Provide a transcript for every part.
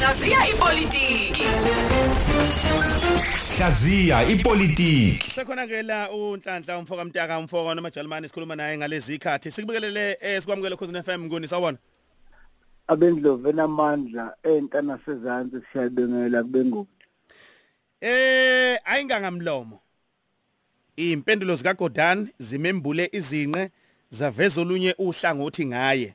Hlaziya ipolitiki. Hlaziya ipolitiki. Sekhona ke la uNhlanhla umfoka Mtaka umfoka nomajalimani sikhuluma naye ngalezi ikhathi. Sikubikelele esikwamukele khosini FM ngoni sawona. abendlovu enamandla enta nasezantsi siyabengela kubenguli Eh ayingangamlomo. Impendulo zika Gordhan zimembule izinqe zaveza olunye uhlangothi ngaye.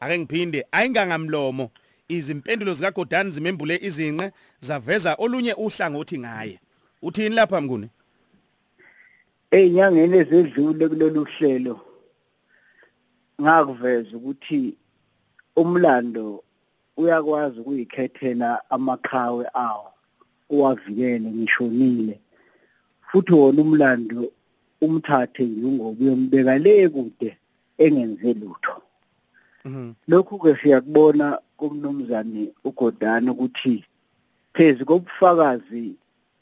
Ake ngiphinde ayingangamlomo izimpendulo zika Gordhan zimembule izinqe zaveza olunye uhlangothi ngaye. Uthini lapha mnguni? ey'nyangeni ezedlule kulolu hlelo ngakuveza ukuthi umlando uyakwazi ukuyikhethela amaqhawe awo uwavikele ngishonile futhi wona umlando umthathe ngoba uyombeka le kude engenze lutho. Lokhu ke siyakubona kumnumzane ugodana ukuthi phezi kobufakazi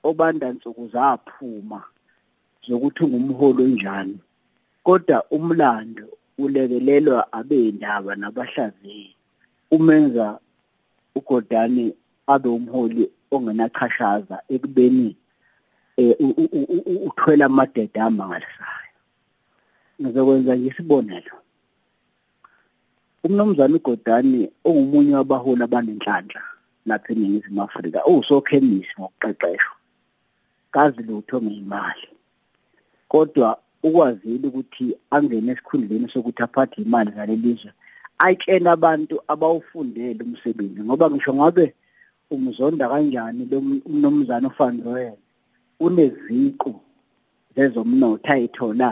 obanda nsuku zaphuma zokuthi ngumholi onjani kodwa umlando ulekelelwa abendaba nabahlaziyi. Umenza ugodani abe umholi ongenachashaza ekubeni u- uthwela amadede amangalisayo ngizokwenza nje isibonelo umnumzane ugodani ongumunye wabaholi abanenhlanhla lapha eningizimu afrika uwusokhemisi ngokuqeqeshwa. Kazi lutho ngeyimali kodwa ukwazile ukuthi angene esikhundleni sokuthi aphathe imali zalelizwe ayitshena abantu abawufundele umsebenzi ngoba ngisho ngabe umzonda kanjani lo mnumzane ufanzoyela uneziqu zezomnotho ayithola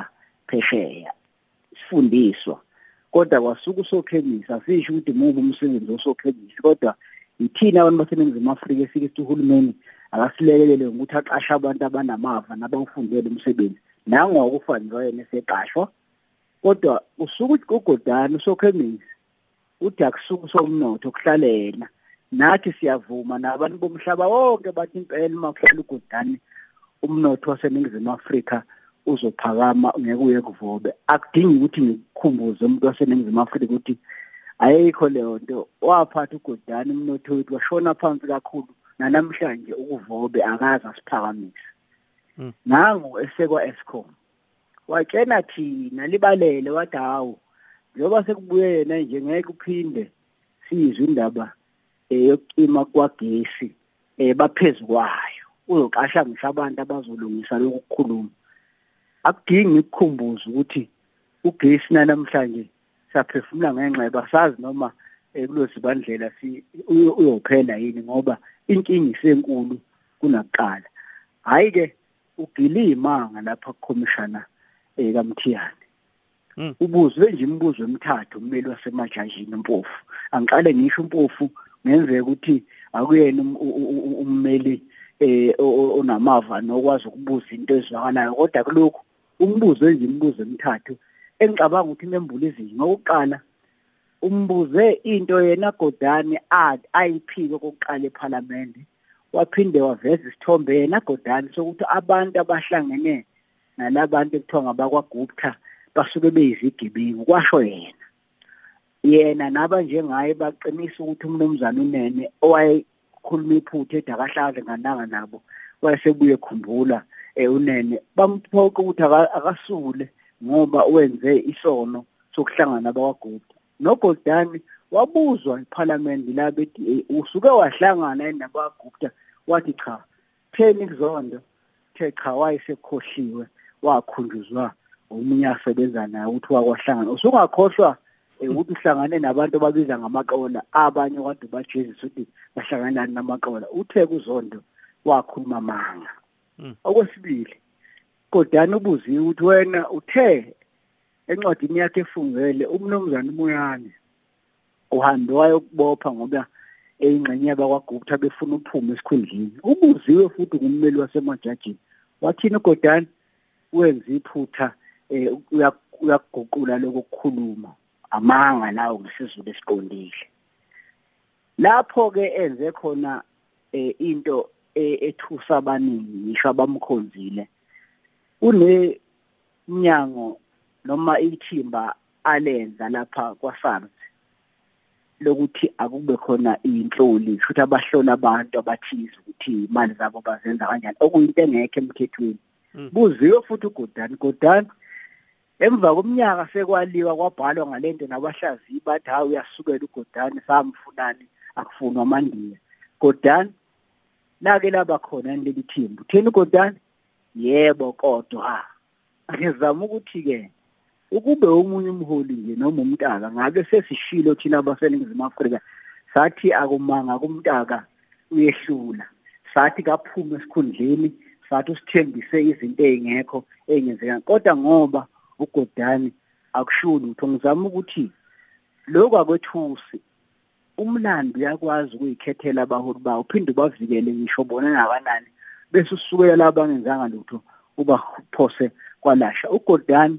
phesheya sifundiswa kodwa kwasuka usokhemisi asisho ukuthi mubi umsebenzi osokhemisi kodwa yithina abantu baseningizimu afrika esike sithi uhulumeni akasilekelele ngokuthi aqashe abantu abanamava nabawufundele umsebenzi. Nangokufanele eseqashwa. Kodwa usuka ukuthi kugodana usokhemisi uthi akusuku somnotho kuhlalela nathi siyavuma nabantu bomhlaba wonke bathi impela uma kuhlala ugodani umnotho waseningizimu afrika uzophakama ngeke uye kuvobe. Akudingi ukuthi ngikukhumbuze umuntu waseningizimu afrika ukuthi ayikho leyo nto. Waphatha ugodani umnotho wethu washona phansi kakhulu. Nanamhlanje ukuvobe akaze asiphakamise. Mm. nangu esekwa Eskom. Watshena thina libalele wathi hawu njengoba sekubuye yena nje ngeke uphinde sizwe indaba eh, yokucima kwagesi eh baphezulu kwayo. Uzoqasha ngisho abantu abazolungisa lokhu kukhuluma akudingi ukukhumbuza ukuthi ugesi namhlanje siyaphefumula ngenxa basazi noma eh, kulozibandlela si uyo- uyophela yini ngoba inkingi isenkulu kunakuqala. Hayi ke ugilima lapha kukhomishana eh kaMthiyane. Mm. ubuzwe nje imibuzo emithathu ummeli wasemajajini mpofu. Angiqale ngisho umpofu ngenzeka ukuthi akuyena um- u- u- u- ummeli eh o- o- onamava nokwazi ukubuza into ezwakalayo kodwa kulokhu umbuzo nje imibuzo emithathu engicabanga ukuthi nembula izinyo ngokuqala umbuze into yena Godani athi ayiphike kokuqala eParliament waphinde waveza isithombe yena Godani sokuthi abantu abahlangene nalabantu ekuthiwa ngabakwaGupta basuke beyizigebengu kwasho yena. Yena naba njengaye baqinisa ukuthi umnumzane unene owayekhuluma iphutha edakahlaze ngananga nabo wayesebuye khumbula eh unene bamphoqa ukuthi aka- akasule ngoba wenze isono sokuhlangana nabakwaGupta noGoldani wabuzwa eParliament la bethi usuke wahlangana nabakwaGupta wathi cha theni kuzondo. The cha wayesekhohliwe wakhunjuzwa omunye asebenza naye ukuthi wakwahlangana. Usungakhohlwa eh, ukuthi uhlangane nabantu ababiza ngamaqola abanye kade bajezisa ukuthi bahlangana namaqola uthe kuzondo wakhuluma manga. Mm. okwesibili kodani ubuziwe ukuthi wena uthe encwadini yakhe efungele umnumzane umuyane uhambe wayokubopha ngoba eyingxenye yabakwaGupta befuna uphume esikhundleni. Ubuziwe futhi ngummeli wasemajajini wathini ugodani wenza iphutha eh uya- uyaguqula lokukhuluma amanga lawo ngesizulu esiqondile lapho ke enze khona eh, into ethusa abaningi ngisho abamkhonzile. Une mnyango noma ithimba alenza lapha kwaSARS lokuthi akube khona inhloli futhi abahlola abantu abathize ukuthi imali zabo bazenza kanjani. Okuyinto engekho emthethweni buziwe futhi ugodani godani emva komnyaka sekwaliwa kwabhalwa ngalento nabahlaziyi bathi hawu uyasukela ugodani samfunani akufunwa amandiya godani lake laba khona leli thimba utheni ugodani yebo kodwa ngizama ukuthi ke ukube omunye umholi nje noma umntaka ngabe sesishilo thina abaseningizimu Afrika sathi akumanga kumntaka uyehlula. Sathi kaphume esikhundleni sathi usithembise izinto ezingekho engenzeka kodwa ngoba ugodani akushuli utho ngizama ukuthi lokho akwethusi umlando uyakwazi ukuyikhethela abaholi bawo uphinde ubavikele ngisho bona nakanani bese usukela la bangenzanga lutho ubaphose kwalasha. Ugodani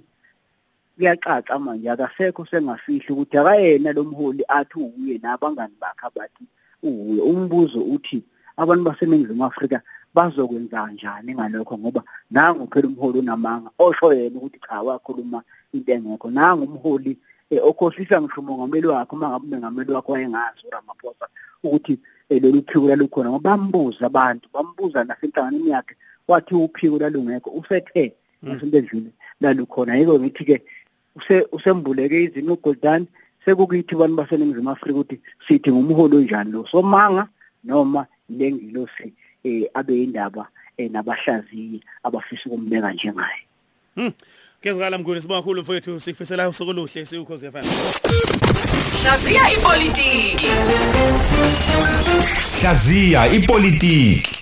kuyacaca manje akasekho sengafihli ukuthi akayena lo mholi athi uye nabangani bakhe abathi uye umbuzo uthi abantu baseningizimu Afrika bazokwenza kanjani ngalokho? Ngoba nangu phela umholi onamanga osho yena ukuthi cha wakhuluma into engekho. Nangu umholi okhohlisa ngisho umongameli wakhe uma ngabe umongameli wakhe wayengazi uRamaphosa ukuthi lolu phiko lalukhona ngoba bambuza abantu bambuza nasenhlanganweni yakhe wathi uphiko lalungekho usethe ngasinto edlule lalukhona. Yiko ngithi ke use usembuleke izinto uGoldan sekukithi abantu baseningizimu Afrika ukuthi sithi ngumholi onjani lo somanga noma lengilosi eh abe indaba nabahlaziyi abafisa ukumbeka njengaye. Hmm. Kezikala mnguni sibonga kakhulu mfowethu sikufisela usuku oluhle siukhosi FM. Hlaziya ipolitiki. Hlaziya ipolitiki